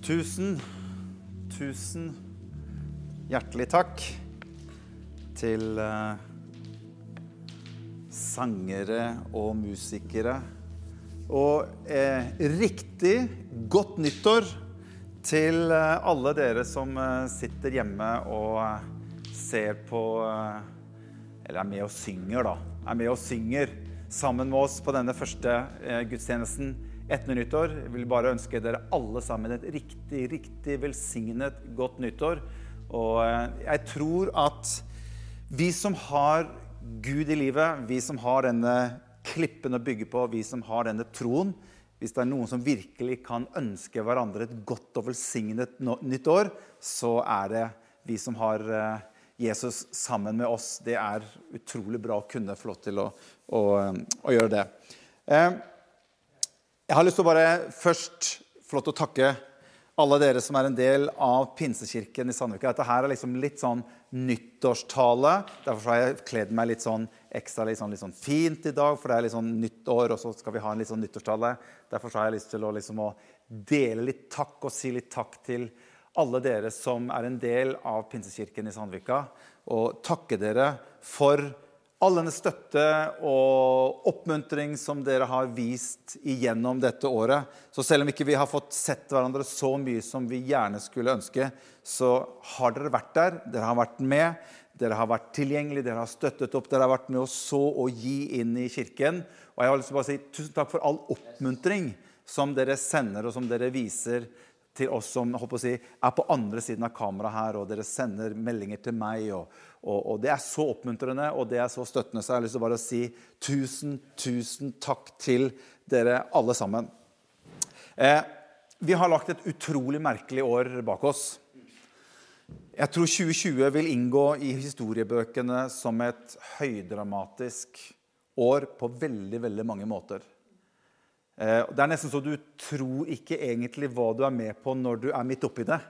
Tusen, tusen hjertelig takk til eh, sangere og musikere. Og eh, riktig godt nyttår til eh, alle dere som sitter hjemme og ser på Eller er med og synger, da. Er med og synger sammen med oss på denne første gudstjenesten etter nyttår. Jeg vil bare ønske dere alle sammen et riktig, riktig velsignet godt nyttår. Og eh, jeg tror at vi som har Gud i livet, vi som har denne klippen å bygge på, vi som har denne troen Hvis det er noen som virkelig kan ønske hverandre et godt og velsignet nytt år, så er det vi som har eh, Jesus sammen med oss. Det er utrolig bra å kunne få lov til å, å, å gjøre det. Eh, jeg har lyst til å bare først få lov til å takke alle dere som er en del av Pinsekirken i Sandvika. Dette her er liksom litt sånn nyttårstale. Derfor har jeg kledd meg litt sånn ekstra litt sånn, litt sånn fint i dag, for det er litt sånn nytt og så skal vi ha en litt sånn nyttårstale. Derfor har jeg lyst til å, liksom, å dele litt takk og si litt takk til alle dere som er en del av Pinsekirken i Sandvika, og takke dere for all denne støtte og oppmuntring som dere har vist igjennom dette året. Så selv om ikke vi har fått sett hverandre så mye som vi gjerne skulle ønske, så har dere vært der. Dere har vært med. Dere har vært tilgjengelige, dere har støttet opp, dere har vært med å så og gi inn i kirken. Og jeg har lyst til å bare si tusen takk for all oppmuntring som dere sender, og som dere viser til oss som å si, er på andre siden av kameraet her, og dere sender meldinger til meg. Og, og, og Det er så oppmuntrende og det er så støttende, så jeg har lyst til å bare si tusen, tusen takk til dere alle sammen. Eh, vi har lagt et utrolig merkelig år bak oss. Jeg tror 2020 vil inngå i historiebøkene som et høydramatisk år på veldig, veldig mange måter. Eh, Det er nesten så du tror ikke egentlig hva du er med på når du er midt oppi det.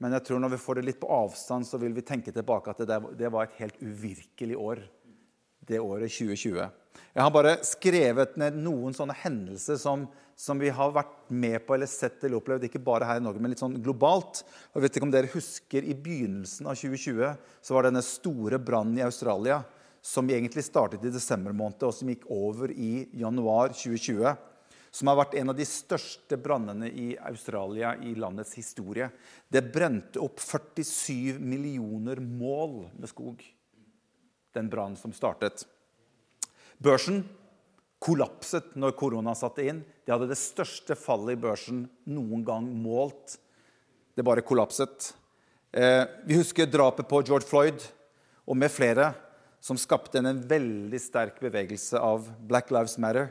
Men jeg tror når vi får det litt på avstand, så vil vi tenke tilbake at det, var et helt uvirkelig år. Det året 2020. Jeg har bare skrevet ned noen sånne hendelser som, som vi har vært med på eller sett eller opplevd, ikke bare her i Norge, men litt sånn globalt. Jeg vet ikke om dere husker I begynnelsen av 2020 så var det denne store brannen i Australia som egentlig startet i desember måned, og som gikk over i januar 2020 som har vært en av de største brannene i Australia i landets historie. Det brente opp 47 millioner mål med skog, den brannen som startet. Børsen kollapset når korona satte inn. De hadde det største fallet i børsen noen gang målt. Det bare kollapset. Eh, vi husker drapet på George Floyd og med flere, som skapte en, veldig sterk bevegelse av Black Lives Matter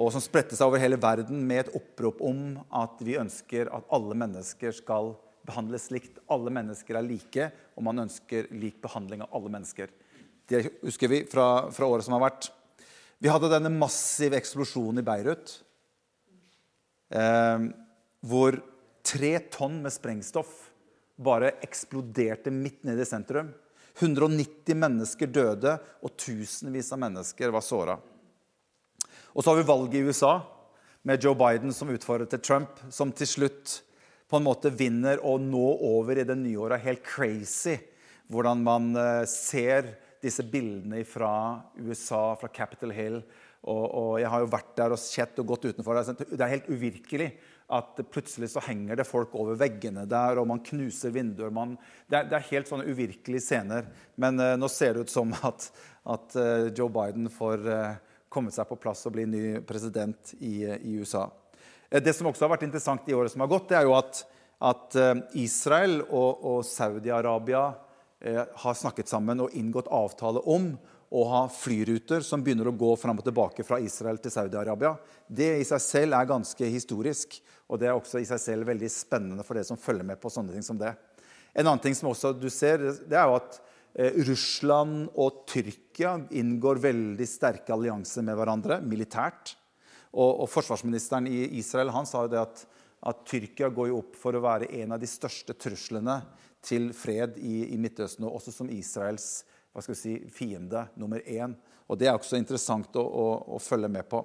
og som spredte seg over hele verden med et opprop om at vi ønsker at alle mennesker skal behandles likt. Alle mennesker er like, og man ønsker lik behandling av alle mennesker. Det husker vi fra, fra året som har vært. Vi hadde denne massive eksplosjonen i Beirut, eh, hvor tre tonn med sprengstoff bare eksploderte midt nede i sentrum. 190 mennesker døde, og tusenvis av mennesker var såra. Og så har vi valget i USA med Joe Biden som utfordrer til Trump, som til slutt på en måte vinner og nå over i det nye året. Helt crazy hvordan man eh, ser disse bildene fra USA, fra Capitol Hill. Og, og jeg har jo vært der og sett og gått utenfor. Det er helt uvirkelig at plutselig så henger det folk over veggene der, og man knuser vinduer. Man, det, er, det, er, helt sånne uvirkelige scener. Men uh, nå ser det ut som at, at uh, Joe Biden får uh, kommet seg på plass og bli ny president i, i USA. Det som også har vært interessant i året som har gått, det er jo at, at Israel og, og Saudi-Arabia eh, har snakket sammen og inngått avtale om å ha flyruter som begynner å gå fram og tilbake fra Israel til Saudi-Arabia. Det i seg selv er ganske historisk, og det er også i seg selv veldig spennende for dere som følger med på sånne ting som det. En annen ting som også du ser, det er jo at Eh, Russland og Tyrkia inngår veldig sterke allianser med hverandre militært. Og, og forsvarsministeren i Israel han sa jo det at, at, Tyrkia går jo opp for å være en av de største truslene til fred i, i Midtøsten, og også som Israels hva skal vi si, fiende nummer én. Og Det er også interessant å, å, å følge med på.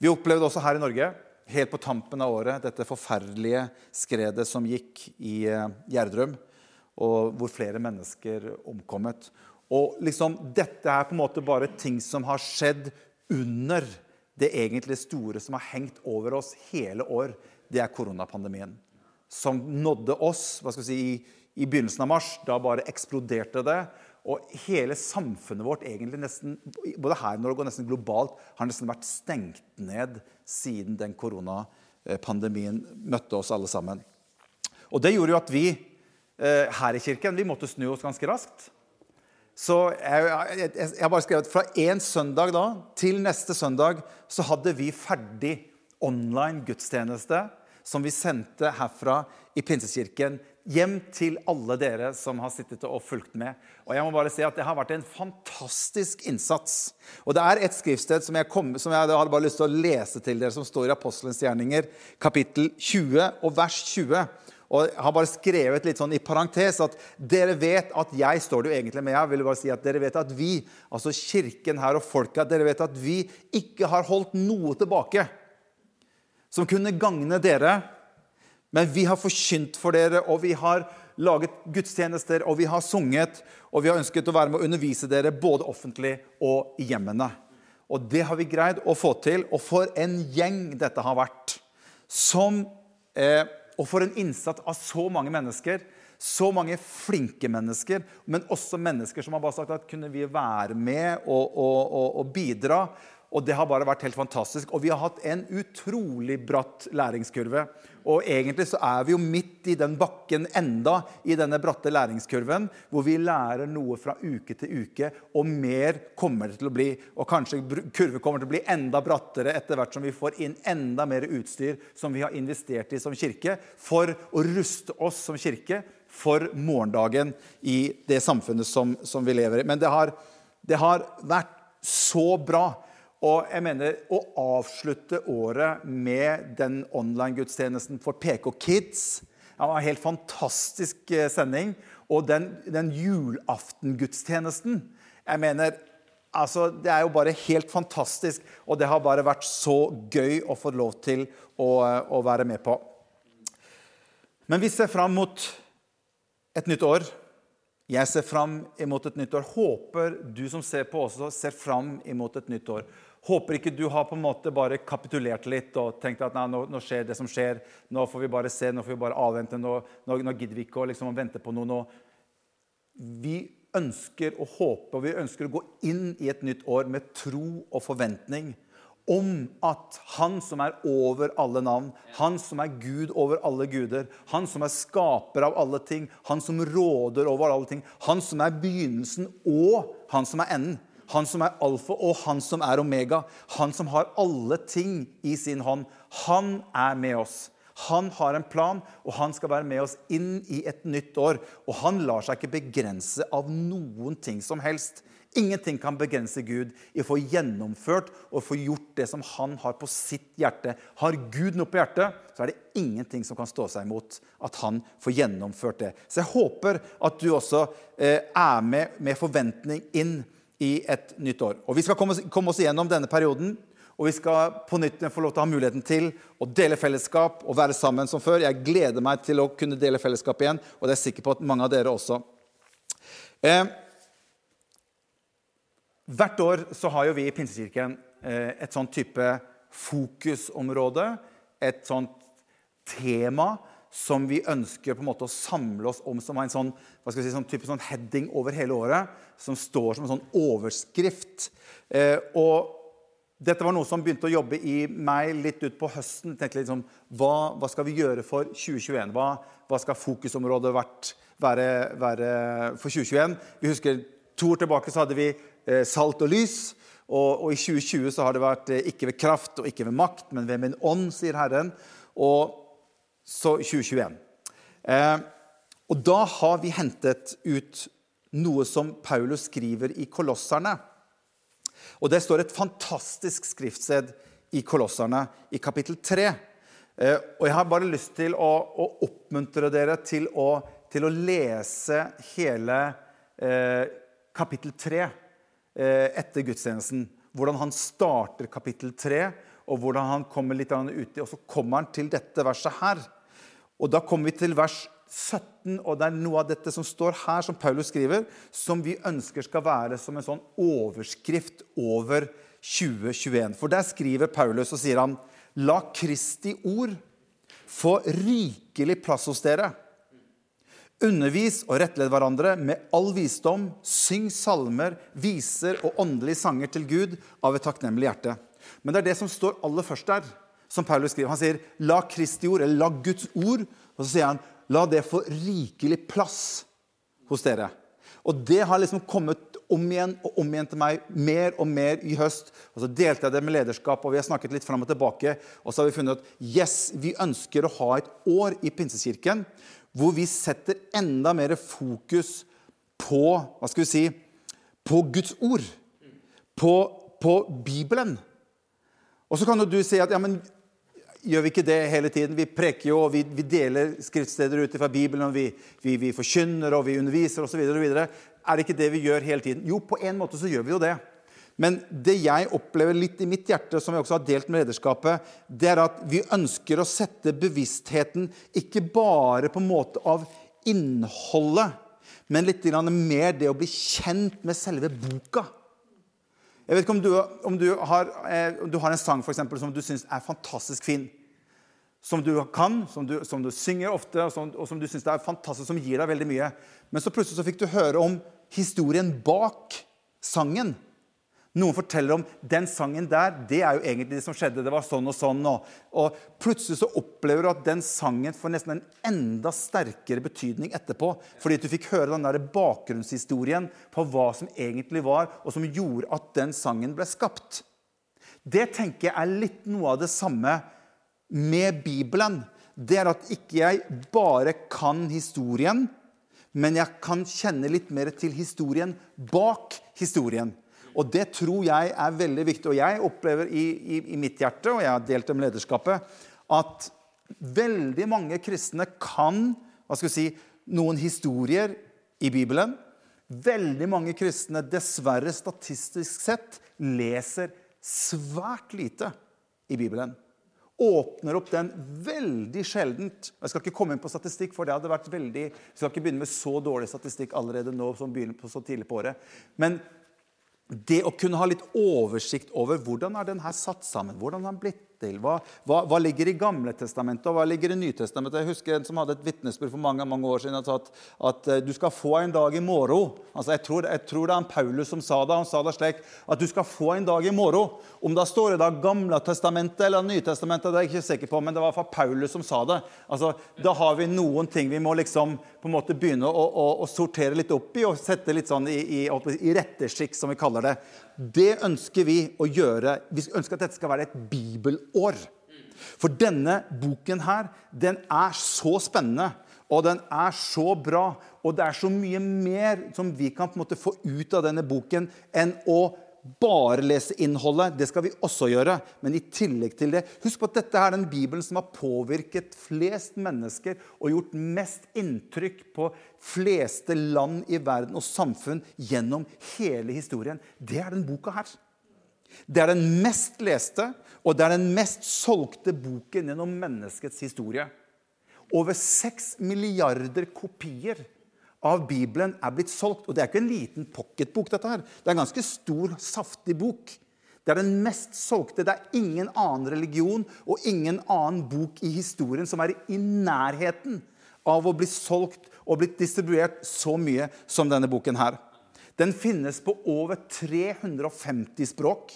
Vi opplevde også her i Norge helt på tampen av året, dette forferdelige skredet som gikk i eh, Gjerdrum, og hvor flere mennesker omkommet. Og liksom, Dette er på en måte bare ting som har skjedd under det egentlig store som har hengt over oss hele år. Det er koronapandemien. Som nådde oss hva skal vi si, i, i begynnelsen av mars. Da bare eksploderte det. Og hele samfunnet vårt, egentlig nesten, både her i Norge og nesten globalt, har nesten vært stengt ned siden den koronapandemien møtte oss alle sammen. Og det gjorde jo at vi eh, her i kirken vi måtte snu oss ganske raskt. Så jeg, jeg, jeg har bare skrevet fra én søndag da til neste søndag så hadde vi ferdig online gudstjeneste som vi sendte herfra i Pinsekirken hjem til alle dere som har sittet og fulgt med. Og jeg må bare si at Det har vært en fantastisk innsats. Og Det er et skriftsted som jeg, kom, som jeg hadde bare lyst til å lese til dere, som står i Apostelens gjerninger, kapittel 20 og vers 20. Og har bare skrevet litt sånn i parentes at dere vet at jeg står det jo egentlig med. Jeg vil bare si at Dere vet at vi, altså kirken her og folka, dere vet at vi ikke har holdt noe tilbake som kunne gagne dere men vi har forkynt for dere, og vi har laget gudstjenester, og vi har sunget, og vi har ønsket å være med å undervise dere både offentlig og i hjemmene. Og det har vi greid å få til. Og for en gjeng dette har vært. Som, eh, og for en innsats av så mange mennesker. Så mange flinke mennesker, men også mennesker som har bare sagt at kunne vi være med og, og, og, og bidra. Og det har bare vært helt fantastisk. Og vi har hatt en utrolig bratt læringskurve. Og egentlig så er vi jo midt i den bakken enda i denne bratte læringskurven, hvor vi lærer noe fra uke til uke, og mer kommer det til å bli. Og kanskje kurven kommer til å bli enda brattere etter hvert som vi får inn enda mer utstyr som vi har investert i som kirke, for å ruste oss som kirke for morgendagen i det samfunnet som, som vi lever i. Men det har, det har vært så bra og jeg mener å avslutte året med den online-gudstjenesten for PK Kids Det var en helt fantastisk eh, sending. Og den, den julaftengudstjenesten Jeg mener altså, Det er jo bare helt fantastisk. Og det har bare vært så gøy å få lov til å, å være med på. Men vi ser fram mot et nytt år. Jeg ser fram imot et nytt år. Håper du som ser på også, ser fram imot et nytt år. Håper ikke du har på en måte bare kapitulert litt og tenkt at nei, nå, nå, skjer det som skjer. Nå får vi bare se, nå får vi bare avvente. Nå, nå, nå gidder vi ikke å liksom, vente på noe. Nå. Vi ønsker å håpe og vi ønsker å gå inn i et nytt år med tro og forventning om at Han som er over alle navn, Han som er Gud over alle guder, Han som er skaper av alle ting, Han som råder over alle ting, Han som er begynnelsen og Han som er enden. Han som er alfa, og han som er omega. Han som har alle ting i sin hånd. Han er med oss. Han har en plan, og han skal være med oss inn i et nytt år. Og han lar seg ikke begrense av noen ting som helst. Ingenting kan begrense Gud i å få gjennomført og få gjort det som han har på sitt hjerte. Har Gud noe på hjertet, så er det ingenting som kan stå seg imot at han får gjennomført det. Så jeg håper at du også eh, er med med forventning inn i et nytt år. Og Vi skal komme, oss igjennom denne perioden. Og vi skal på nytt få lov til å ha muligheten til å dele fellesskap og være sammen som før. Jeg gleder meg til å kunne dele fellesskap igjen, og det er jeg sikker på at mange av dere også. Eh, hvert år så har jo vi i Pinsekirken eh, et sånn type fokusområde. Et sånt tema som vi ønsker på en måte å samle oss om, som en sånn, hva skal si, sånn type sånn heading over hele året, som står som en sånn overskrift. Eh, og dette var noe som begynte å jobbe i meg litt ut på høsten. tenkte liksom, hva, hva skal vi gjøre for 2021? Hva, hva skal fokusområdet vært, være, være, for 2021? Vi husker To år tilbake så hadde vi eh, salt og lys. Og, og, i 2020 så har det vært eh, ikke ved kraft og ikke ved makt, men ved min ånd, sier Herren. Og så 2021. Eh, og da har vi hentet ut noe som Paulus skriver i Kolosserne. Og det står et fantastisk skriftsted i Kolosserne i kapittel 3. Eh, og jeg har bare lyst til å, å oppmuntre dere til å, til å lese hele eh, kapittel 3 eh, etter gudstjenesten. Hvordan han starter kapittel 3 og hvordan han kommer litt uti. Og så kommer han til dette verset her. Og da kommer vi til vers 17, og det er noe av dette som står her, som Paulus skriver, som vi ønsker skal være som en sånn overskrift over 2021. For der skriver Paulus og sier han, la Kristi ord få rikelig plass hos dere. Undervis og rettled hverandre med all visdom. Syng salmer, viser og åndelige sanger til Gud av et takknemlig hjerte. Men det er det som står aller først der, som Paulus skriver. Han sier, 'La Kristi ord', eller 'la Guds ord', og så sier han, 'la det få rikelig plass hos dere'. Og det har liksom kommet om igjen og om igjen til meg mer og mer i høst. Og så delte jeg det med lederskap, og vi har snakket litt fram og tilbake. Og så har vi funnet at yes, vi ønsker å ha et år i Pinsekirken hvor vi setter enda mer fokus på hva skal vi si, på Guds ord. På, på Bibelen. Og så kan jo du si at ja, men gjør vi ikke det hele tiden? Vi preker jo, og vi, vi deler skriftsteder ut fra Bibelen, og vi, vi, vi forkynner og vi underviser osv. Er det ikke det vi gjør hele tiden? Jo, på en måte så gjør vi jo det. Men det jeg opplever litt i mitt hjerte, som jeg også har delt med lederskapet, det er at vi ønsker å sette bevisstheten ikke bare på en måte av innholdet, men litt mer det å bli kjent med selve boka. Jeg vet ikke om du, om du, har, eh, om du har, en sang for eksempel, som du syns er fantastisk fin. Som du kan, som du, som du synger ofte, og som, og som du syns er fantastisk, som gir deg veldig mye. Men så plutselig så fikk du høre om historien bak sangen. Noen forteller om den sangen der. Det er jo egentlig det som skjedde. Det var sånn og sånn. Og, og plutselig så opplever du at den sangen får nesten en enda sterkere betydning etterpå. Fordi du fikk høre den der bakgrunnshistorien på hva som egentlig var, og som gjorde at den sangen ble skapt. Det tenker jeg er litt noe av det samme med Bibelen. Det er at ikke jeg bare kan historien, men jeg kan kjenne litt mer til historien bak historien. Og det tror jeg er veldig viktig. Og jeg opplever i, i, i mitt hjerte, og jeg har delt det med lederskapet, at veldig mange kristne kan hva skal vi si, noen historier i Bibelen. Veldig mange kristne, dessverre statistisk sett, leser svært lite i Bibelen. Åpner opp den veldig sjeldent. Jeg skal ikke komme inn på statistikk, for det hadde vært veldig, jeg skal ikke begynne med så dårlig statistikk allerede nå som begynner på så tidlig på året. Men det å kunne ha litt oversikt over hvordan er den her satt sammen, hvordan har den blitt til, hva, hva, hva, ligger i Gamle testamentet og hva ligger i Nytestamentet? Jeg husker en som hadde et vitnesbyrd for mange mange år siden og sa at, at uh, du skal få en dag i morgen. Altså, jeg, tror, jeg tror det er Paulus som sa det. Han sa det slik at du skal få en dag i morgen. Om det står i det Gamle testamentet eller Nytestamentet, det er jeg ikke sikker på, men det var fra Paulus som sa det. Altså, da har vi noen ting vi må liksom på en måte begynne å, å, å sortere litt opp i og sette litt sånn i, i, i retteskikk, som vi kaller det. Det ønsker vi å gjøre. Vi ønsker at dette skal være et bibelår. For denne boken her, den er så spennende, og den er så bra. Og det er så mye mer som vi kan på en måte få ut av denne boken enn å bare lese innholdet. Det skal vi også gjøre. Men i tillegg til det Husk på at dette er den Bibelen som har påvirket flest mennesker og gjort mest inntrykk på fleste land i verden og samfunn gjennom hele historien. Det er den boka her. Det er den mest leste, og det er den mest solgte boken gjennom menneskets historie. Over seks milliarder kopier av Bibelen er blitt solgt. Og det er ikke en liten pocketbok. dette her. Det er en ganske stor, saftig bok. Det er den mest solgte. Det er ingen annen religion og ingen annen bok i historien som er i nærheten av å bli solgt og blitt distribuert så mye som denne boken her. Den finnes på over 350 språk.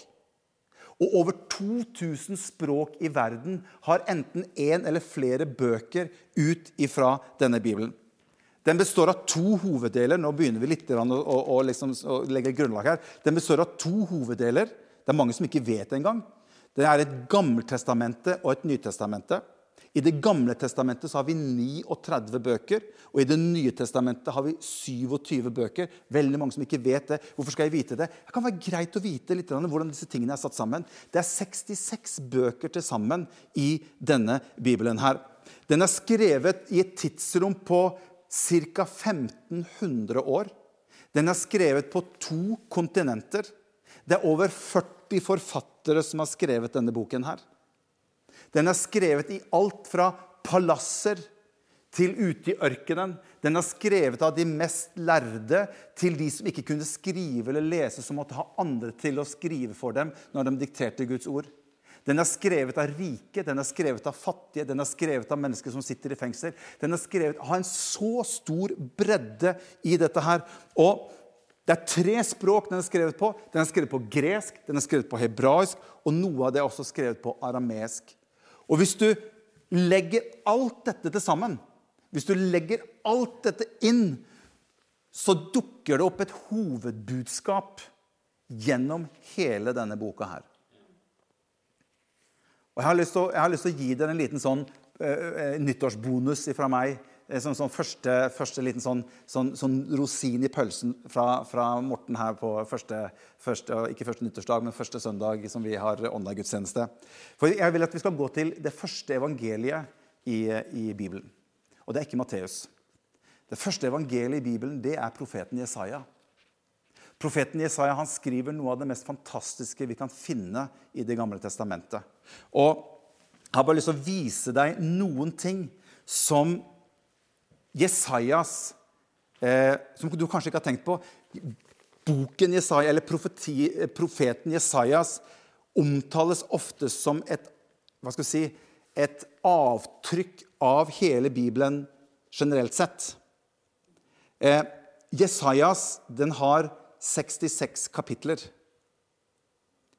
Og over 2000 språk i verden har enten én eller flere bøker ut ifra denne Bibelen. Den består av to hoveddeler. Nå begynner vi litt å, å, å, liksom, å legge grunnlag her. Den består av to hoveddeler. Det er mange som ikke vet det engang. Det er et Gammeltestamente og et Nytestamente. I Det gamle testamentet har vi 39 bøker, og i Det nye testamentet har vi 27 bøker. Veldig mange som ikke vet det. Hvorfor skal jeg vite det? Det kan være greit å vite litt hvordan disse tingene er satt sammen. Det er 66 bøker til sammen i denne bibelen her. Den er skrevet i et tidsrom på ca. 1500 år. Den er skrevet på to kontinenter. Det er over 40 forfattere som har skrevet denne boken her. Den er skrevet i alt fra palasser til ute i ørkenen. Den er skrevet av de mest lærde til de som ikke kunne skrive eller lese, som måtte ha andre til å skrive for dem når de dikterte Guds ord. Den er skrevet av rike, den er skrevet av fattige, den er skrevet av mennesker som sitter i fengsel. Den er skrevet, har en så stor bredde i dette her. Og det er tre språk den er skrevet på. Den er skrevet på gresk, den er skrevet på hebraisk, og noe av det er også skrevet på aramesk. Og hvis du legger alt dette til sammen, hvis du legger alt dette inn, så dukker det opp et hovedbudskap gjennom hele denne boka her. Og jeg har å, har lyst til å gi dere en liten sånn uh, nyttårsbonus fra meg. Som sånn første, første, liten sånn, sånn, sånn, rosin i pølsen fra, fra Morten her på første, første, Ikke første nyttårsdag, men første søndag som vi har online-gudstjeneste. For jeg vil at vi skal gå til det første evangeliet i, i Bibelen. Og det er ikke Matteus. Det første evangeliet i Bibelen det er profeten Jesaja. Profeten Jesaja han skriver noe av det mest fantastiske vi kan finne i Det gamle testamentet. Og Jeg har bare lyst til å vise deg noen ting som Jesajas eh, Som du kanskje ikke har tenkt på. Boken Jesaja, eller profeti, profeten Jesajas omtales ofte som et, hva skal vi si, et avtrykk av hele Bibelen generelt sett. Eh, Jesajas den har 66 kapitler.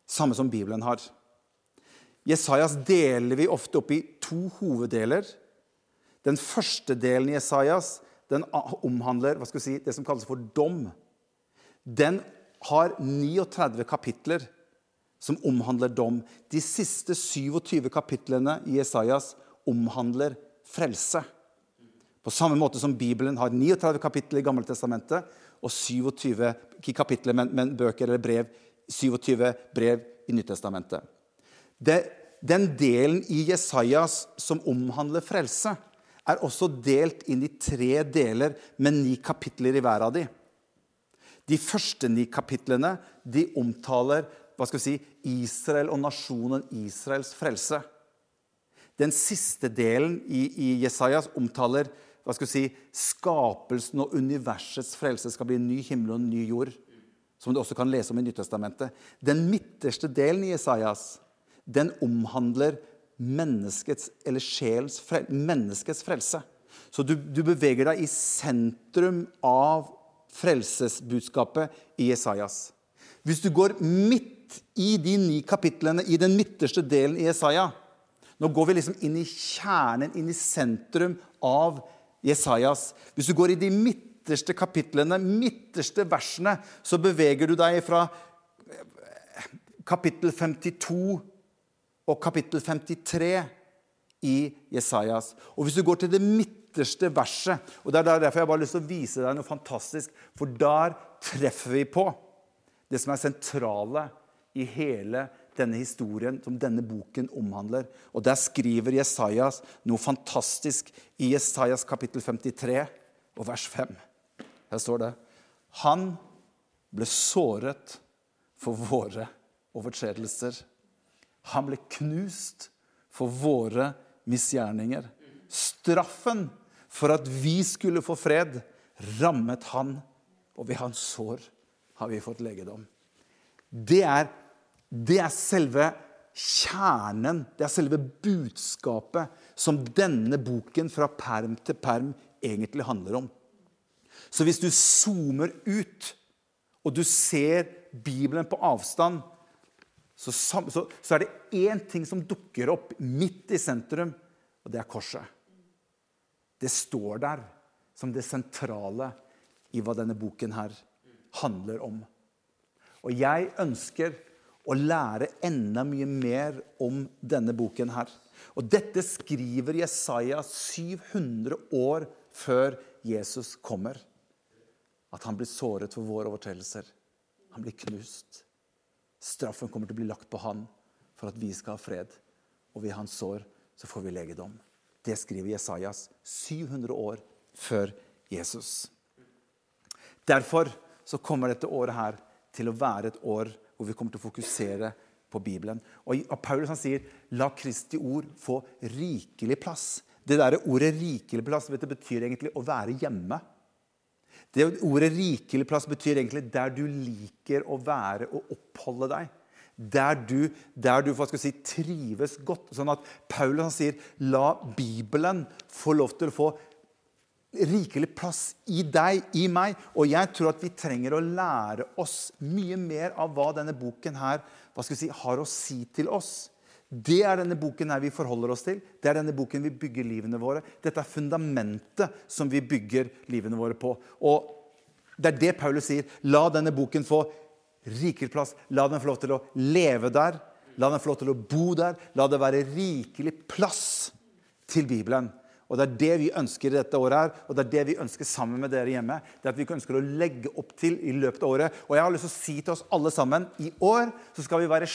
Samme som Bibelen har. Jesajas deler vi ofte opp i to hoveddeler. Den første delen i Jesajas den omhandler hva skal vi si, det som kalles for dom. Den har 39 kapitler som omhandler dom. De siste 27 kapitlene i Jesajas omhandler frelse. På samme måte som Bibelen har 39 kapitler i Gammeltestamentet, og 27 ikke kapitler, men, men, bøker eller brev, 27 brev i Nyttestamentet. Det, den delen i Jesajas som omhandler frelse, er også delt inn i tre deler med ni kapitler i hver av de. De første ni kapitlene de omtaler hva skal vi si, Israel og nasjonen Israels frelse. Den siste delen i, i Jesajas omtaler hva skal vi si, skapelsen og universets frelse skal bli en ny himmel og en ny jord. Som du også kan lese om i Nyttestamentet. Den midterste delen i Jesajas den omhandler menneskets eller frelse, menneskets frelse. Så du, du, beveger deg i sentrum av frelsesbudskapet i Jesajas. Hvis du går midt i de ni kapitlene i den midterste delen i Jesaja Nå går vi liksom inn i kjernen, inn i sentrum av Jesajas. Hvis du går i de midterste kapitlene, midterste versene, så beveger du deg fra eh, kapittel 52 og kapittel 53 i Jesajas. Og hvis du går til det midterste verset og Det er derfor jeg bare har lyst til å vise deg noe fantastisk, for der treffer vi på det som er sentrale i hele denne historien som denne boken omhandler. Og Der skriver Jesajas noe fantastisk i Jesajas kapittel 53 og vers 5. Her står det Han ble såret for våre overtredelser. Han ble knust for våre misgjerninger. Straffen for at vi skulle få fred, rammet han, og ved hans sår har vi fått legedom. Det er det er selve kjernen, det er selve budskapet som denne boken fra perm til perm egentlig handler om. Så hvis du zoomer ut, og du ser Bibelen på avstand, så, så, så er det én ting som dukker opp midt i sentrum, og det er korset. Det står der som det sentrale i hva denne boken her handler om. Og jeg ønsker å lære enda mye mer om denne boken her. Og dette skriver Jesaja 700 år før Jesus kommer. At han blir såret for våre overtredelser. Han blir knust. Straffen kommer til å bli lagt på han for at vi skal ha fred. Og ved hans sår så får vi legedom. Det skriver Jesajas 700 år før Jesus. Derfor så kommer dette året her til å være et år hvor vi kommer til å fokusere på Bibelen. Og Paulus han sier 'la Kristi ord få rikelig plass'. Det der ordet 'rikelig plass' vet du, betyr egentlig å være hjemme. Det Ordet 'rikelig plass' betyr egentlig der du liker å være og oppholde deg. Der du, der du si, trives godt. Sånn at Paulus sier 'la Bibelen få lov til å få rikelig plass i deg, i meg. Og jeg tror at vi trenger å lære oss mye mer av hva denne boken her hva skal si, har å si til oss. Det er denne boken her vi forholder oss til. Det er denne boken vi bygger livene våre. Dette er fundamentet som vi bygger livene våre på. Og det er det Paulus sier. La denne boken få rikelig plass. La den få lov til å leve der. La den få lov til å bo der. La det være rikelig plass til Bibelen. Og Det er det vi ønsker dette året, her, og det er det vi ønsker sammen med dere hjemme. Det er at Vi ønsker å legge opp til i løpet av året. Og jeg har lyst til å si til oss alle sammen i år så skal vi være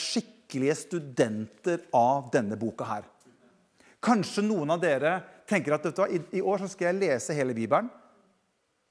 skikkelige studenter av denne boka her. Kanskje noen av dere tenker at du, i, i år skal jeg lese hele Bibelen.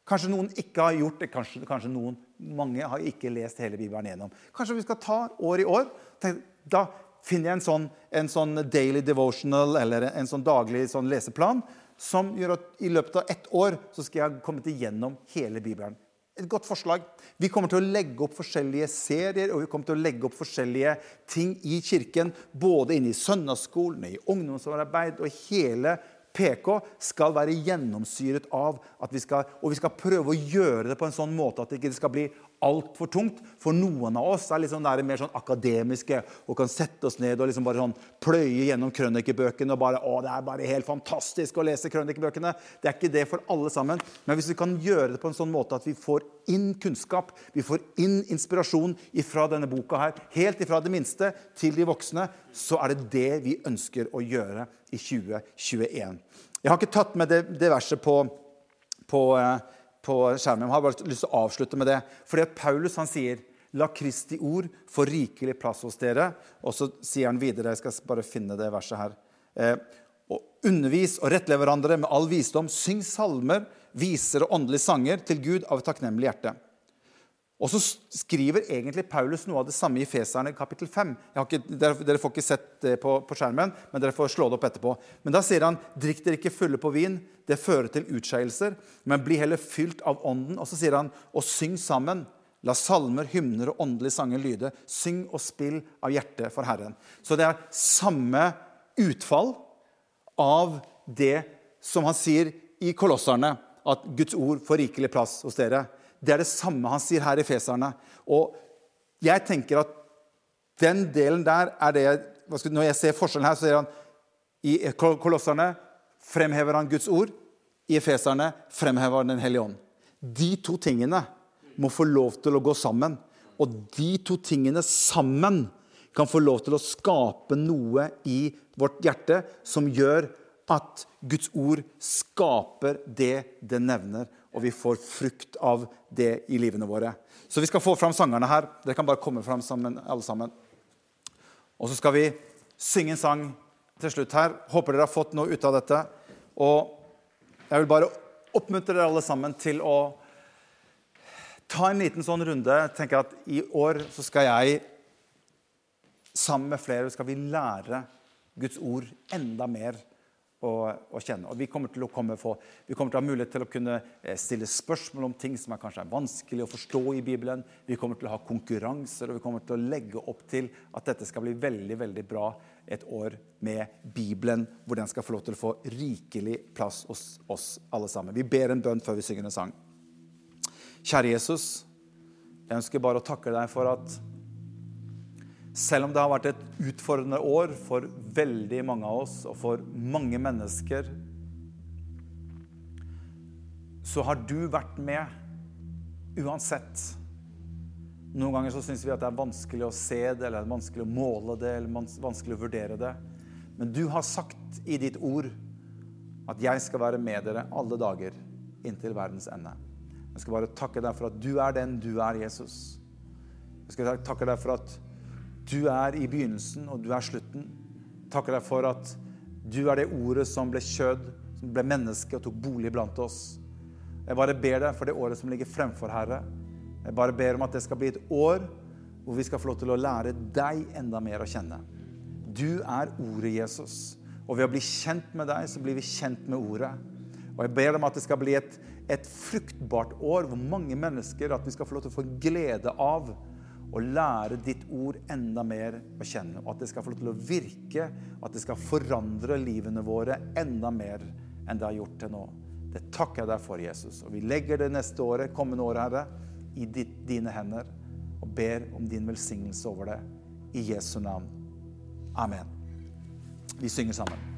Kanskje noen ikke har gjort det. Kanskje, kanskje noen, mange har ikke lest hele Bibelen gjennom. Kanskje vi skal ta år i år. Tenk, da finner jeg en sånn, en sånn daily devotional eller en sånn daglig sånn leseplan som gjør at i løpet av ett år så skal jeg ha kommet igjennom hele Bibelen. Et godt forslag. Vi kommer til å legge opp forskjellige serier og vi kommer til å legge opp forskjellige ting i kirken. Både inne i søndagsskolen, i ungdomsarbeid og hele PK skal være gjennomsyret av at vi skal, og vi skal prøve å gjøre det på en sånn måte at det ikke skal bli altfor tungt. For noen av oss er liksom mer sånn akademiske og kan sette oss ned og liksom bare sånn pløye gjennom krønikebøkene. og bare, å, det er bare helt fantastisk å lese krønikebøkene. Det er ikke det for alle sammen. Men hvis vi kan gjøre det på en sånn måte at vi får inn kunnskap, vi får inn inspirasjon fra denne boka her, helt ifra det minste til de voksne, så er det det vi ønsker å gjøre i 2021. Jeg har ikke tatt med det, det verset på, på, eh, på, skjermen. Jeg har bare lyst til å avslutte med det. Fordi at Paulus han sier La Kristi ord få rikelig plass hos dere. Og så sier han videre, jeg skal bare finne det verset her. Eh, og undervis og rettle hverandre med all visdom. Syng salmer, viser og åndelige sanger til Gud av et takknemlig hjerte. Og så skriver egentlig Paulus noe av det samme i Feserne kapittel 5. Ikke, dere, dere, får ikke sett det på, på, skjermen, men dere får slå det opp etterpå. Men da sier han drikk dere ikke fulle på vin, det fører til utskeielser, men bli heller fylt av ånden. Og så sier han og syng sammen. La salmer, hymner og åndelige sanger lyde. Syng og spill av hjertet for Herren. Så det er samme utfall av det som han sier i Kolosserne, at Guds ord får rikelig plass hos dere. Det er det samme han sier her i Feserne. Og jeg tenker at den delen der er det jeg, Når jeg ser forskjellen her, så ser han i Kolosserne fremhever han Guds ord. I Efeserne fremhever han Den hellige ånd. De to tingene må få lov til å gå sammen. Og de to tingene sammen kan få lov til å skape noe i vårt hjerte som gjør at Guds ord skaper det det nevner og vi får frukt av det i livene våre. Så vi skal få fram sangerne her. Dere kan bare komme fram sammen, alle sammen. Og så skal vi synge en sang til slutt her. Håper dere har fått noe ut av dette. Og jeg vil bare oppmuntre dere alle sammen til å ta en liten sånn runde. Tenke at I år så skal jeg sammen med flere skal vi lære Guds ord enda mer å, kjenne. Og vi kommer til å komme for, vi kommer til å ha mulighet til å kunne eh, stille spørsmål om ting som er kanskje er vanskelig å forstå i Bibelen. Vi kommer til å ha konkurranser, og vi kommer til å legge opp til at dette skal bli veldig veldig bra et år med Bibelen, hvor den skal få lov til å få rikelig plass hos oss alle sammen. Vi ber en bønn før vi synger en sang. Kjære Jesus, jeg ønsker bare å takke deg for at selv om det har vært et utfordrende år for veldig mange av oss og for mange mennesker, så har du vært med uansett. Noen ganger så syns vi at det er vanskelig å se det, eller det er vanskelig å måle det, eller vanskelig å vurdere det. Men du har sagt i ditt ord at jeg skal være med dere alle dager inntil verdens ende. Jeg skal bare takke deg for at du er den du er, Jesus. Jeg skal takke deg for at du er i begynnelsen, og du er slutten. Takker deg for at du er det ordet som ble kjød, som ble menneske og tok bolig blant oss. Jeg bare ber deg for det året som ligger fremfor, Herre. Jeg bare ber om at det skal bli et år hvor vi skal få lov til å lære deg enda mer å kjenne. Du er ordet Jesus. Og ved å bli kjent med deg, så blir vi kjent med ordet. Og jeg ber om at det skal bli et, et fruktbart år hvor mange mennesker at vi skal få lov til å få glede av å lære ditt ord enda mer å kjenne. Og at det skal få lov til å virke, og at det skal forandre livene våre enda mer enn det har gjort til nå. Det takker jeg deg for, Jesus. Og vi legger det neste året, kommende året, Herre, i ditt, dine hender og ber om din velsignelse over det. I Jesu navn. Amen. Vi synger sammen.